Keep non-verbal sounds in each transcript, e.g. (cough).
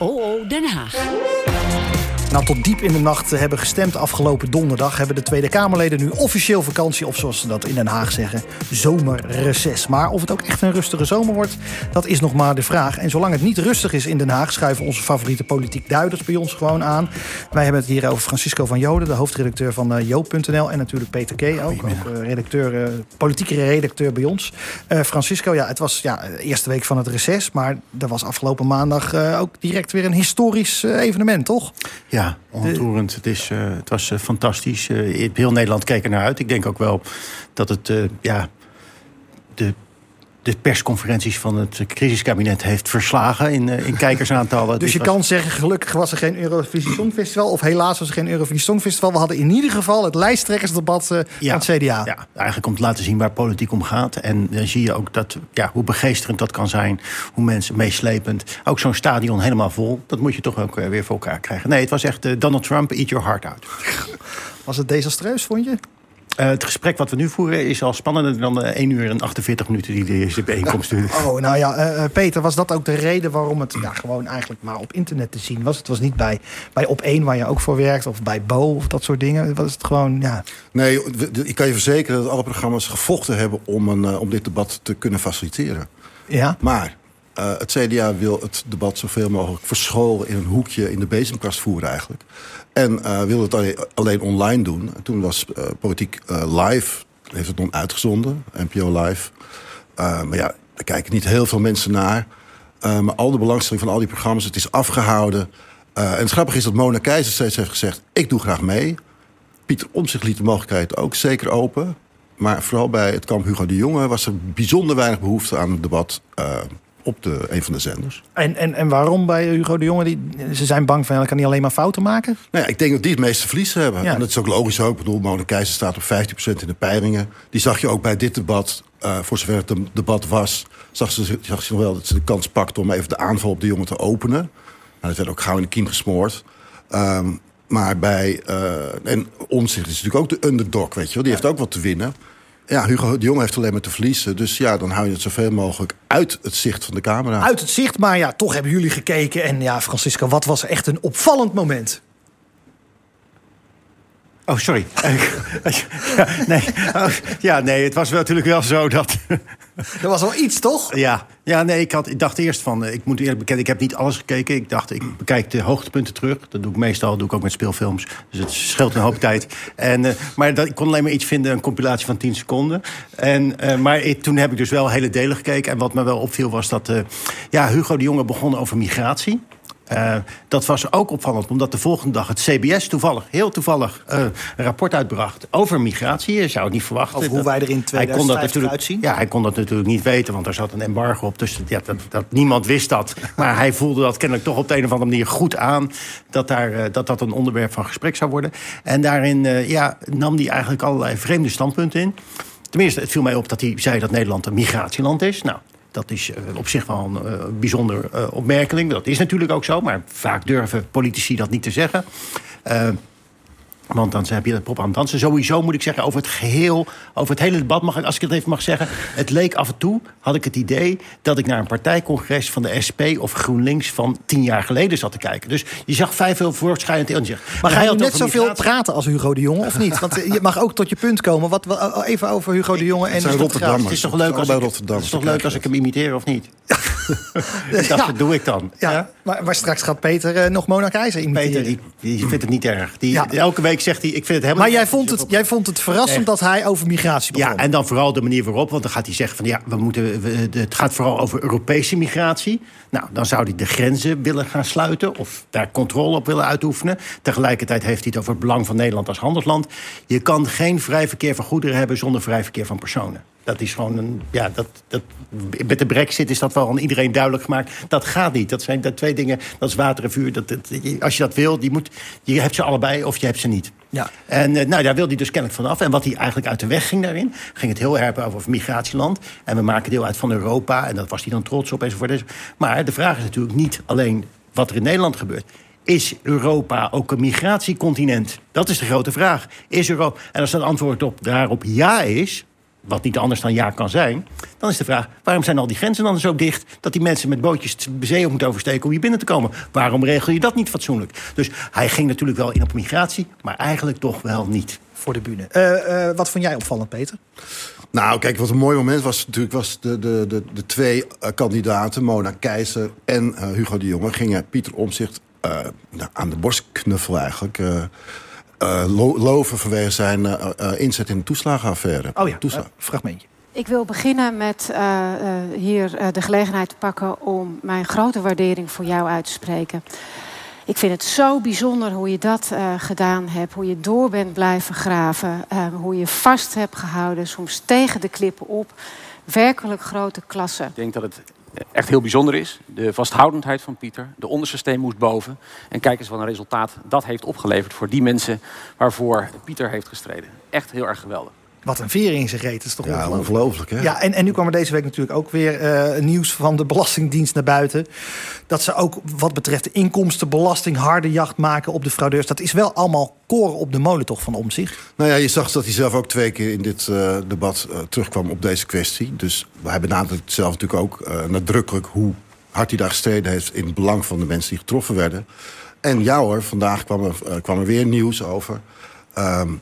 OO Den Haag. Nou, tot diep in de nacht hebben gestemd afgelopen donderdag... hebben de Tweede Kamerleden nu officieel vakantie... of zoals ze dat in Den Haag zeggen, zomerreces. Maar of het ook echt een rustige zomer wordt, dat is nog maar de vraag. En zolang het niet rustig is in Den Haag... schuiven onze favoriete politiek duiders bij ons gewoon aan. Wij hebben het hier over Francisco van Joden... de hoofdredacteur van uh, Joop.nl en natuurlijk Peter K. ook, ook uh, redacteur, politieke redacteur bij ons. Francisco, ja, het was ja, de eerste week van het reces... maar er was afgelopen maandag ook direct weer een historisch evenement, toch? Ja. Ja, ontroerend. Het, is, uh, het was uh, fantastisch. Uh, heel Nederland keek er naar uit. Ik denk ook wel dat het ja, de de persconferenties van het crisiskabinet heeft verslagen in, in kijkersaantallen. dus je kan zeggen, gelukkig was er geen Eurovisie Songfestival... of helaas was er geen Eurovisie Songfestival. We hadden in ieder geval het lijsttrekkersdebat uh, ja, van het CDA. Ja, eigenlijk om te laten zien waar politiek om gaat. En dan zie je ook dat, ja, hoe begeesterend dat kan zijn. Hoe mensen meeslepend. Ook zo'n stadion helemaal vol. Dat moet je toch ook weer voor elkaar krijgen. Nee, het was echt uh, Donald Trump, eat your heart out. Was het desastreus, vond je? Uh, het gesprek wat we nu voeren is al spannender dan de 1 uur en 48 minuten die deze bijeenkomst duurde. Oh, nou ja, uh, Peter, was dat ook de reden waarom het ja, gewoon eigenlijk maar op internet te zien was? Het was niet bij, bij Op 1 waar je ook voor werkt of bij Bo of dat soort dingen. Was het gewoon, ja. Nee, ik kan je verzekeren dat alle programma's gevochten hebben om, een, uh, om dit debat te kunnen faciliteren. Ja. Maar uh, het CDA wil het debat zoveel mogelijk verscholen in een hoekje in de bezemkast voeren eigenlijk. En uh, wilde het alleen, online doen. En toen was uh, Politiek Live, heeft het dan uitgezonden, NPO Live. maar ja, daar kijken niet heel veel mensen naar. maar al de belangstelling van al die programma's, het is afgehouden. en het grappige is dat Mona Keizer steeds heeft gezegd... ik doe graag mee. Pieter Omtzigt liet de mogelijkheid ook zeker open. Maar vooral bij het kamp Hugo de Jonge was er bijzonder weinig behoefte aan het debat op de, een van de zenders. En, en, en waarom bij Hugo de Jonge? Die, ze zijn bang van, kan niet alleen maar fouten maken? Nou ja, ik denk dat die het meeste verlies hebben. Ja. En dat is ook logisch ook. Ik bedoel, Mona Keizer staat op 15% in de peilingen. Die zag je ook bij dit debat, uh, voor zover het een debat was... Zag ze, zag ze nog wel dat ze de kans pakte om even de aanval op de jongen te openen. Nou, dat werd ook gauw in de kiem gesmoord. Um, maar bij... Uh, en Omzicht is natuurlijk ook de underdog, weet je wel. Die ja. heeft ook wat te winnen. Ja, Hugo de Jong heeft alleen maar te verliezen. Dus ja, dan hou je het zoveel mogelijk uit het zicht van de camera. Uit het zicht, maar ja, toch hebben jullie gekeken. En ja, Francisco, wat was echt een opvallend moment? Oh, sorry. (laughs) ja, nee. Oh, ja, nee, het was wel, natuurlijk wel zo dat... (laughs) er was wel iets, toch? Ja, ja nee, ik, had, ik dacht eerst van... Ik moet eerlijk bekennen, ik heb niet alles gekeken. Ik dacht, ik bekijk de hoogtepunten terug. Dat doe ik meestal, dat doe ik ook met speelfilms. Dus het scheelt een hoop (laughs) tijd. En, uh, maar dat, ik kon alleen maar iets vinden, een compilatie van 10 seconden. En, uh, maar toen heb ik dus wel hele delen gekeken. En wat me wel opviel was dat... Ja, Hugo de Jonge begon over migratie. Uh, dat was ook opvallend, omdat de volgende dag het CBS toevallig, heel toevallig, uh, een rapport uitbracht over migratie. Je zou het niet verwachten. Over hoe wij er in 2050 uitzien? Ja, hij kon dat natuurlijk niet weten, want er zat een embargo op. Dus ja, dat, dat, niemand wist dat. (laughs) Maar hij voelde dat kennelijk toch op de een of andere manier goed aan... dat daar, uh, dat, dat een onderwerp van gesprek zou worden. En daarin ja, nam hij eigenlijk allerlei vreemde standpunten in. Tenminste, het viel mij op dat hij zei dat Nederland een migratieland is. Nou, dat is uh, op zich wel een uh, bijzonder uh, opmerking. Dat is natuurlijk ook zo, maar vaak durven politici dat niet te zeggen. Want dan heb je dat pop aan het dansen. Sowieso moet ik zeggen, over het geheel, over het hele debat, mag ik, als ik het even mag zeggen. Het leek af en toe, had ik het idee dat ik naar een partijcongres van de SP of GroenLinks van tien jaar geleden zat te kijken. Dus je zag vijf veel voortschrijdend in zich. Maar ga je net zoveel praten als Hugo de Jonge, of niet? Want je mag ook tot je punt komen. Wat, wat even over Hugo de Jonge en de Rotterdam. Het is toch leuk als, ik, het is toch leuk als ik hem imiteer, of niet? (laughs) (laughs) dat ja. doe ik dan. Ja, ja? Maar, maar, straks gaat Peter uh, nog Mona Keizer imiteren. Peter, die, die vindt het niet erg. Die. Elke week zegt hij, ik vind het helemaal... Maar jij vond het, jij vond het verrassend dat hij over migratie begon. Ja, en dan vooral de manier waarop. Want dan gaat hij zeggen van ja, we moeten, we, het gaat vooral over Europese migratie. Nou, dan zou hij de grenzen willen gaan sluiten. Of daar controle op willen uitoefenen. Tegelijkertijd heeft hij het over het belang van Nederland als handelsland. Je kan geen vrij verkeer van goederen hebben zonder vrij verkeer van personen. Dat is gewoon een. Ja, dat, dat, met de brexit is dat wel aan iedereen duidelijk gemaakt. Dat gaat niet. Dat zijn dat twee dingen. Dat is water en vuur. Dat, dat, als je dat wil, die moet, je hebt ze allebei of je hebt ze niet. Ja. En uh, nou, daar wil hij dus kennelijk vanaf. En wat hij eigenlijk uit de weg ging daarin, ging het heel erg over, migratieland. En we maken deel uit van Europa. En dat was hij dan trots op enzovoort. Maar de vraag is natuurlijk niet alleen wat er in Nederland gebeurt. Is Europa ook een migratiecontinent? Dat is de grote vraag. Is Europa, en als het antwoord op, daarop ja is, wat niet anders dan ja kan zijn... dan is de vraag, waarom zijn al die grenzen dan zo dicht... dat die mensen met bootjes de zee op moeten oversteken om hier binnen te komen? Waarom regel je dat niet fatsoenlijk? Dus hij ging natuurlijk wel in op migratie, maar eigenlijk toch wel niet. Voor de bühne. Uh, uh, wat vond jij opvallend, Peter? Nou, kijk, wat een mooi moment was natuurlijk... was de, de, de, de twee uh, kandidaten, Mona Keizer en Hugo de Jonge... gingen Pieter Omzicht nou, aan de borst knuffelen eigenlijk... Uh, loven vanwege zijn uh, uh, inzet in de toeslagenaffaire. Oh ja, Toesla fragmentje. Ik wil beginnen met hier de gelegenheid te pakken om mijn grote waardering voor jou uit te spreken. Ik vind het zo bijzonder hoe je dat gedaan hebt, hoe je door bent blijven graven, hoe je vast hebt gehouden, soms tegen de klippen op. Werkelijk grote klasse. Ik denk dat het echt heel bijzonder is. De vasthoudendheid van Pieter. De onderste steen moest boven. En kijk eens wat een resultaat dat heeft opgeleverd voor die mensen waarvoor Pieter heeft gestreden. Echt heel erg geweldig. Wat een vering in zijn reet, is toch ja, ongelooflijk. hè? Ja, en, en nu kwam er deze week natuurlijk ook weer uh, nieuws van de Belastingdienst naar buiten. Dat ze ook wat betreft de inkomstenbelasting harde jacht maken op de fraudeurs. Dat is wel allemaal koren op de molen toch van omzicht? Nou ja, je zag dat hij zelf ook twee keer in dit uh, debat uh, terugkwam op deze kwestie. Dus hij benadrukt zelf natuurlijk ook nadrukkelijk hoe hard hij daar gestreden heeft in het belang van de mensen die getroffen werden. En ja hoor, vandaag kwam er, kwam er weer nieuws over. Um,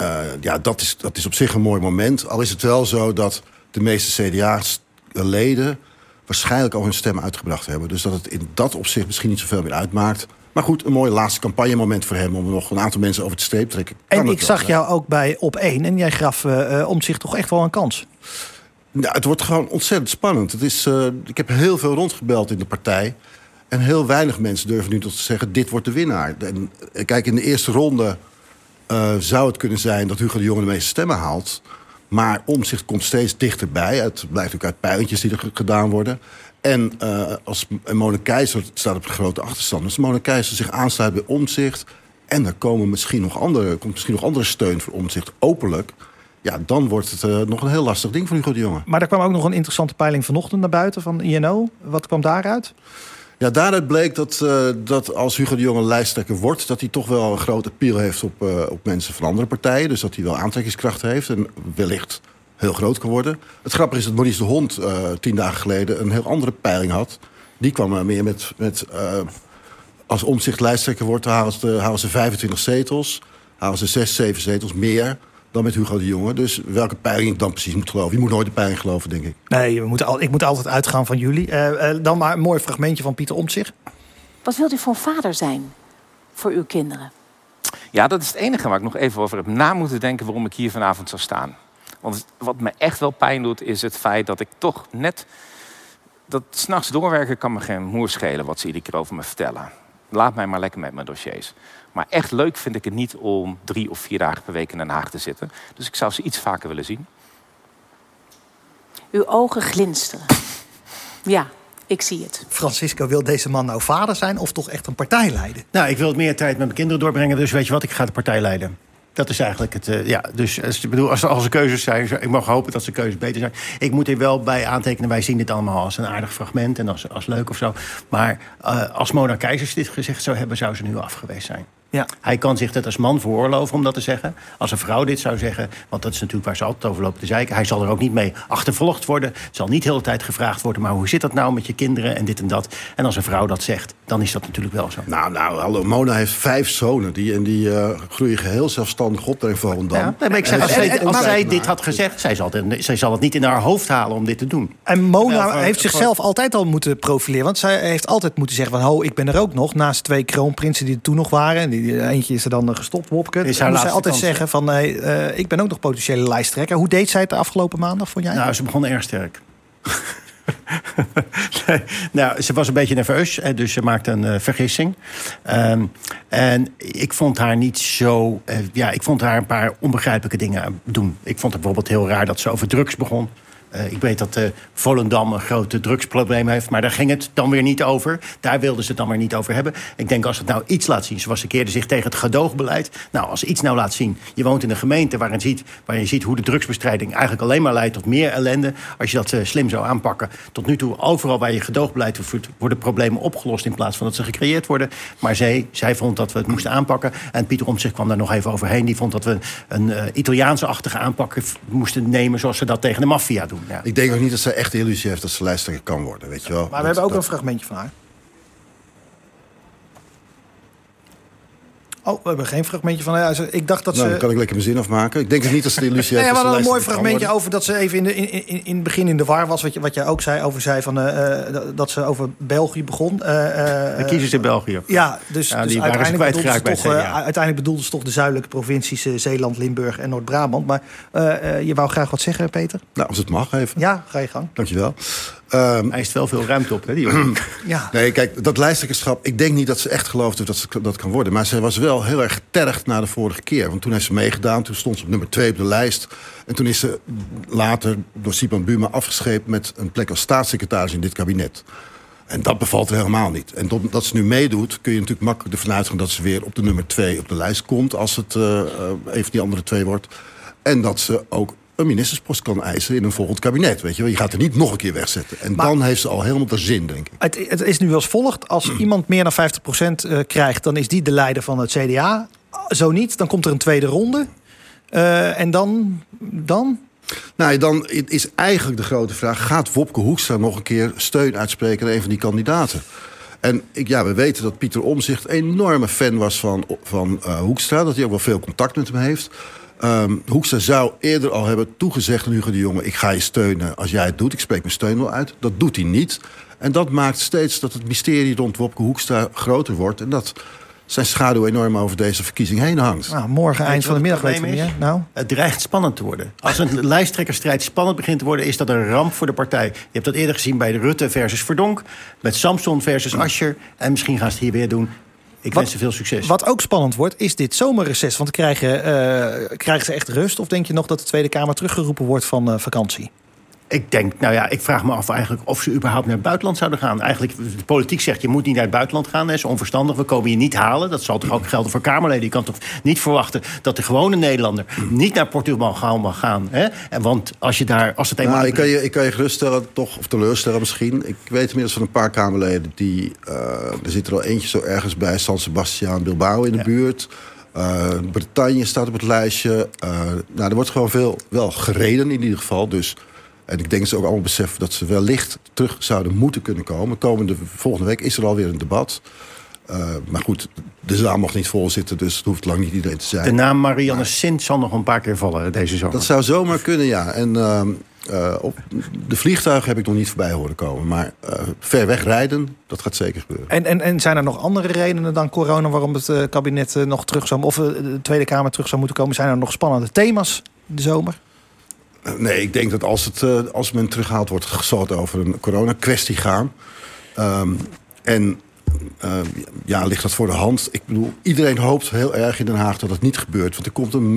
uh, ja, dat is, dat is op zich een mooi moment. Al is het wel zo dat de meeste CDA-leden waarschijnlijk al hun stem uitgebracht hebben. Dus dat het in dat opzicht misschien niet zoveel meer uitmaakt. Maar goed, een mooi laatste campagnemoment voor hem... om nog een aantal mensen over te streep te trekken. en ik zag jou ook bij Op 1 en jij gaf uh, om zich toch echt wel een kans. Ja, het wordt gewoon ontzettend spannend. Het is, uh, ik heb heel veel rondgebeld in de partij... en heel weinig mensen durven nu tot te zeggen... dit wordt de winnaar. En, kijk, in de eerste ronde uh, zou het kunnen zijn dat Hugo de Jonge de meeste stemmen haalt. Maar omzicht komt steeds dichterbij. Het blijkt ook uit pijltjes die er gedaan worden. En uh, als Mona Keizer staat op een grote achterstand. Als Mona Keizer zich aansluit bij omzicht... en er komen misschien nog andere, komt misschien nog andere steun voor omzicht openlijk... Ja, dan wordt het uh, nog een heel lastig ding voor Hugo de Jonge. Maar er kwam ook nog een interessante peiling vanochtend naar buiten van INO. Wat kwam daaruit? Ja, daaruit bleek dat, uh, dat als Hugo de Jonge lijsttrekker wordt... dat hij toch wel een grote appeal heeft op, uh, op mensen van andere partijen. Dus dat hij wel aantrekkingskracht heeft en wellicht heel groot kan worden. Het grappige is dat Maurice de Hond uh, tien dagen geleden... een heel andere peiling had. Die kwam meer met... met als omzicht lijsttrekker wordt, halen ze, halen ze 25 zetels. Halen ze 6, 7 zetels meer dan met Hugo de Jonge. Dus welke peiling ik dan precies moet geloven. Je moet nooit de peiling geloven, denk ik. Nee, we moeten al, ik moet altijd uitgaan van jullie. Uh, uh, dan maar een mooi fragmentje van Pieter Omtzigt. Wat wilt u voor vader zijn voor uw kinderen? Ja, dat is het enige waar ik nog even over heb na moeten denken... waarom ik hier vanavond zou staan. Want wat me echt wel pijn doet, is het feit dat ik toch net... dat s'nachts doorwerken kan me geen moer schelen wat ze iedere keer over me vertellen. Laat mij maar lekker met mijn dossiers. Maar echt leuk vind ik het niet om drie of vier dagen per week in Den Haag te zitten. Dus ik zou ze iets vaker willen zien. Uw ogen glinsteren. Ja, ik zie het. Francisco, wil deze man nou vader zijn of toch echt een partij leiden? Nou, ik wil meer tijd met mijn kinderen doorbrengen. Dus weet je wat, ik ga de partij leiden. Dat is eigenlijk het. Uh, ja, dus als, bedoel, als, als er keuzes zijn, ik mag hopen dat ze keuzes beter zijn. Ik moet hier wel bij aantekenen. Wij zien dit allemaal als een aardig fragment en als, als leuk of zo. Maar uh, als Mona Keizers dit gezegd zou hebben, zou ze nu afgeweest zijn. Ja. Hij kan zich dat als man veroorloven om dat te zeggen. Als een vrouw dit zou zeggen, want dat is natuurlijk waar ze altijd over lopen te zeiken. Hij zal er ook niet mee achtervolgd worden. Het zal niet de hele tijd gevraagd worden, maar hoe zit dat nou met je kinderen en dit en dat. En als een vrouw dat zegt, dan is dat natuurlijk wel zo. Nou, nou, hallo, Mona heeft vijf zonen die, en die uh, groeien geheel zelfstandig God en Volendam. Ja, nee, maar ik zeg, als, zij, als zij dit had gezegd, zij zal, het, zij zal het niet in haar hoofd halen om dit te doen. En Mona nou, heeft zichzelf altijd al moeten profileren. Want zij heeft altijd moeten zeggen van, ho, ik ben er ook nog. Naast twee kroonprinsen die er toen nog waren. En die, eentje is er dan gestopt, Wopke. Is haar zij altijd zeggen van, nee, uh, ik ben ook nog potentiële lijsttrekker. Hoe deed zij het de afgelopen maandag, vond jij? Nou, ze begon erg sterk. (laughs) nee, nou, ze was een beetje nerveus, dus ze maakte een uh, vergissing. Um, en ik vond haar niet zo. Uh, ja, ik vond haar een paar onbegrijpelijke dingen doen. Ik vond het bijvoorbeeld heel raar dat ze over drugs begon. Eh, ik weet dat uh, Volendam een groot drugsprobleem heeft, maar daar ging het dan weer niet over. Daar wilden ze het dan weer niet over hebben. Ik denk als het nou iets laat zien, zoals ze keerden zich tegen het gedoogbeleid. Nou, als iets nou laat zien, je woont in een gemeente waarin, ziet, waarin je ziet hoe de drugsbestrijding eigenlijk alleen maar leidt tot meer ellende. Als je dat uh, slim zou aanpakken. Tot nu toe, overal waar je gedoogbeleid voert, worden problemen opgelost in plaats van dat ze gecreëerd worden. Maar zij, zij vond dat we het moesten aanpakken. En Pieter Omtzigt kwam daar nog even overheen. Die vond dat we een Italiaanse-achtige aanpak moesten nemen zoals ze dat tegen de maffia doen. Ja. Ik denk ook niet dat ze echt de illusie heeft dat ze lijsttrekker kan worden, weet je wel. Maar we dat, hebben ook dat... een fragmentje van haar. Oh, we hebben geen fragmentje van haar. Ik dacht dat nou, ze... dan kan ik lekker mijn zin afmaken. Ik denk dus niet dat ze de illusie heeft maar dat ze een mooi fragmentje over dat ze even in, de, in, in, in het begin in de war was. Wat, je, wat jij ook zei over zei van, uh, dat ze over België begon. Uh, de kiezers in België. Ja, dus, ja, dus die waren ze uiteindelijk, bedoelde ze toch, het uiteindelijk bedoelde ze toch de zuidelijke provincies uh, Zeeland, Limburg en Noord-Brabant. Maar uh, je wou graag wat zeggen, Peter? Nou, als het mag even. Ja, ga je gang. Dankjewel. Um, Hij is wel veel ruimte op, hè, die jongen. (clears throat) ja. Nee, kijk, dat lijsttrekkerschap... ik denk niet dat ze echt geloofde dat ze dat kan worden. Maar ze was wel heel erg getergd na de vorige keer. Want toen heeft ze meegedaan. Toen stond ze op nummer 2 op de lijst. En toen is ze later door Sipan Buma afgescheept... met een plek als staatssecretaris in dit kabinet. En dat bevalt er helemaal niet. En dat ze nu meedoet, kun je natuurlijk makkelijk ervan uitgaan... dat ze weer op de nummer 2 op de lijst komt... als het uh, uh, even die andere twee wordt. En dat ze ook een ministerspost kan eisen in een volgend kabinet. Weet je, wel. je gaat er niet nog een keer wegzetten. En maar, dan heeft ze al helemaal de zin, denk ik. Het, het is nu als volgt. Als iemand meer dan 50% uh, krijgt, dan is die de leider van het CDA. Zo niet, dan komt er een tweede ronde. Uh, en dan? dan? Nou, dan is eigenlijk de grote vraag... gaat Wopke Hoekstra nog een keer steun uitspreken... aan een van die kandidaten? En ik, ja, we weten dat Pieter Omzicht enorme fan was van, van uh, Hoekstra. Dat hij ook wel veel contact met hem heeft. Um, Hoekstra zou eerder al hebben toegezegd aan Hugo de Jonge... ik ga je steunen als jij het doet. Ik spreek mijn steun wel uit. Dat doet hij niet. En dat maakt steeds dat het mysterie rond Wopke Hoekstra groter wordt. En dat zijn schaduw enorm over deze verkiezing heen hangt. Nou, morgen eind van de middag weten we meer. Nou. Het dreigt spannend te worden. Als een (laughs) lijsttrekkerstrijd spannend begint te worden... is dat een ramp voor de partij. Je hebt dat eerder gezien bij de Rutte versus Verdonk... met Samson versus Ascher. En misschien gaan ze het hier weer doen. Ik wat, wens ze veel succes. Wat ook spannend wordt, is dit zomerreces. Want krijgen, uh, krijgen ze echt rust? Of denk je nog dat de Tweede Kamer teruggeroepen wordt van uh, vakantie? Ik denk, nou ja, ik vraag me af eigenlijk of ze überhaupt naar het buitenland zouden gaan. Eigenlijk, de politiek zegt, je moet niet naar het buitenland gaan. Dat is onverstandig, we komen je niet halen. Dat zal toch ook gelden voor Kamerleden. Je kan toch niet verwachten dat de gewone Nederlander... niet naar Portugal mag gaan. Hè? En want als je daar, als het eenmaal... Nou, ik, kan je, ik kan je geruststellen, toch, of teleurstellen misschien. Ik weet inmiddels van een paar Kamerleden... die, uh, er zit er al eentje zo ergens bij... San Sebastian Bilbao in de ja. buurt... Uh, Bretagne staat op het lijstje. Uh, nou, er wordt gewoon veel wel gereden in ieder geval. Dus en ik denk dat ze ook allemaal beseffen dat ze wellicht terug zouden moeten kunnen komen. Komende volgende week is er alweer een debat. Uh, maar goed, de zaal mag niet vol zitten, dus het hoeft lang niet iedereen te zijn. De naam Marianne maar, Sint zal nog een paar keer vallen deze zomer. Dat zou zomaar kunnen, ja. En uh, uh, op de vliegtuigen heb ik nog niet voorbij horen komen. Maar ver weg rijden, dat gaat zeker gebeuren. En, en, en zijn er nog andere redenen dan corona waarom het kabinet nog terug zou... of de Tweede Kamer terug zou moeten komen? Zijn er nog spannende thema's de zomer? Nee, ik denk dat als, het, uh, als men terughaalt wordt... het over een corona-kwestie gaan. Um, en uh, ja, ligt dat voor de hand. Ik bedoel, iedereen hoopt heel erg in Den Haag dat het niet gebeurt. Want er komt een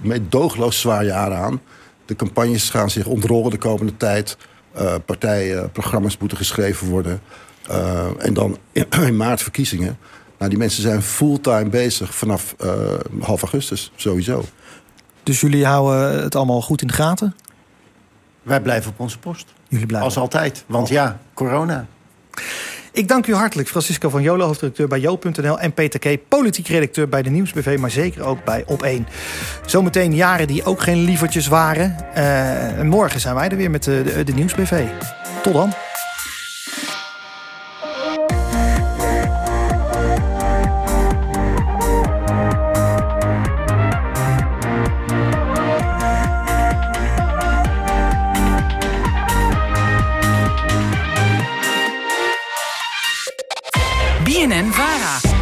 meedoogloos zwaar jaar aan. De campagnes gaan zich ontrollen de komende tijd. Uh, partijprogramma's moeten geschreven worden. En dan in, (clears throat) in maart verkiezingen. Nou, die mensen zijn fulltime bezig vanaf half augustus, sowieso. Dus jullie houden het allemaal goed in de gaten? Wij blijven op onze post. Jullie blijven? Als altijd. Want ja, corona. Ik dank u hartelijk, Francisco van Jolen, hoofdredacteur bij Jo.nl... en Peter K., politiek redacteur bij de Nieuwsbv... maar zeker ook bij Op1. Zometeen jaren die ook geen lievertjes waren. Uh, en morgen zijn wij er weer met de, de, de Nieuwsbv. Tot dan.